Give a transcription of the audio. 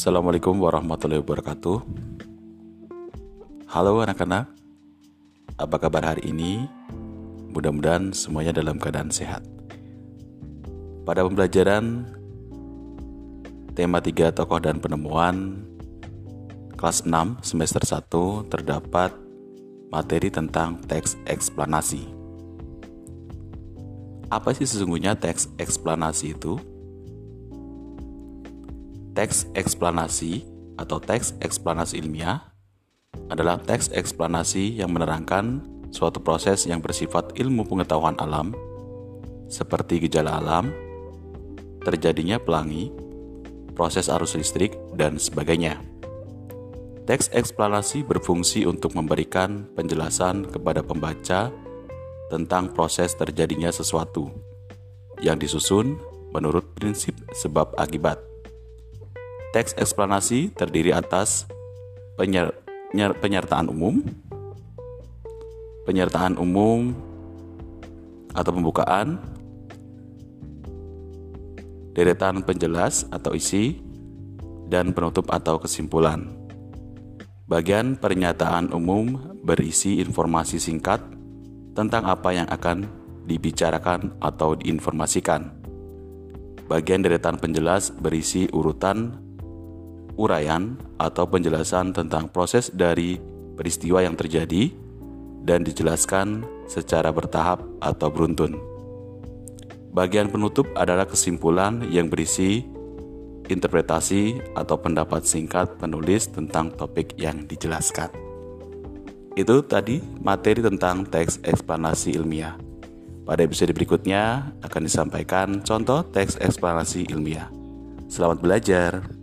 Assalamualaikum warahmatullahi wabarakatuh. Halo anak-anak, apa kabar hari ini? Mudah-mudahan semuanya dalam keadaan sehat. Pada pembelajaran tema 3 tokoh dan penemuan kelas 6 semester 1 terdapat materi tentang teks eksplanasi. Apa sih sesungguhnya teks eksplanasi itu? Teks eksplanasi atau teks eksplanasi ilmiah adalah teks eksplanasi yang menerangkan suatu proses yang bersifat ilmu pengetahuan alam, seperti gejala alam, terjadinya pelangi, proses arus listrik, dan sebagainya. Teks eksplanasi berfungsi untuk memberikan penjelasan kepada pembaca tentang proses terjadinya sesuatu yang disusun menurut prinsip sebab akibat. Teks eksplanasi terdiri atas penyer, penyertaan umum, penyertaan umum atau pembukaan, deretan penjelas atau isi, dan penutup atau kesimpulan. Bagian pernyataan umum berisi informasi singkat tentang apa yang akan dibicarakan atau diinformasikan. Bagian deretan penjelas berisi urutan uraian atau penjelasan tentang proses dari peristiwa yang terjadi dan dijelaskan secara bertahap atau beruntun. Bagian penutup adalah kesimpulan yang berisi interpretasi atau pendapat singkat penulis tentang topik yang dijelaskan. Itu tadi materi tentang teks eksplanasi ilmiah. Pada episode berikutnya akan disampaikan contoh teks eksplanasi ilmiah. Selamat belajar.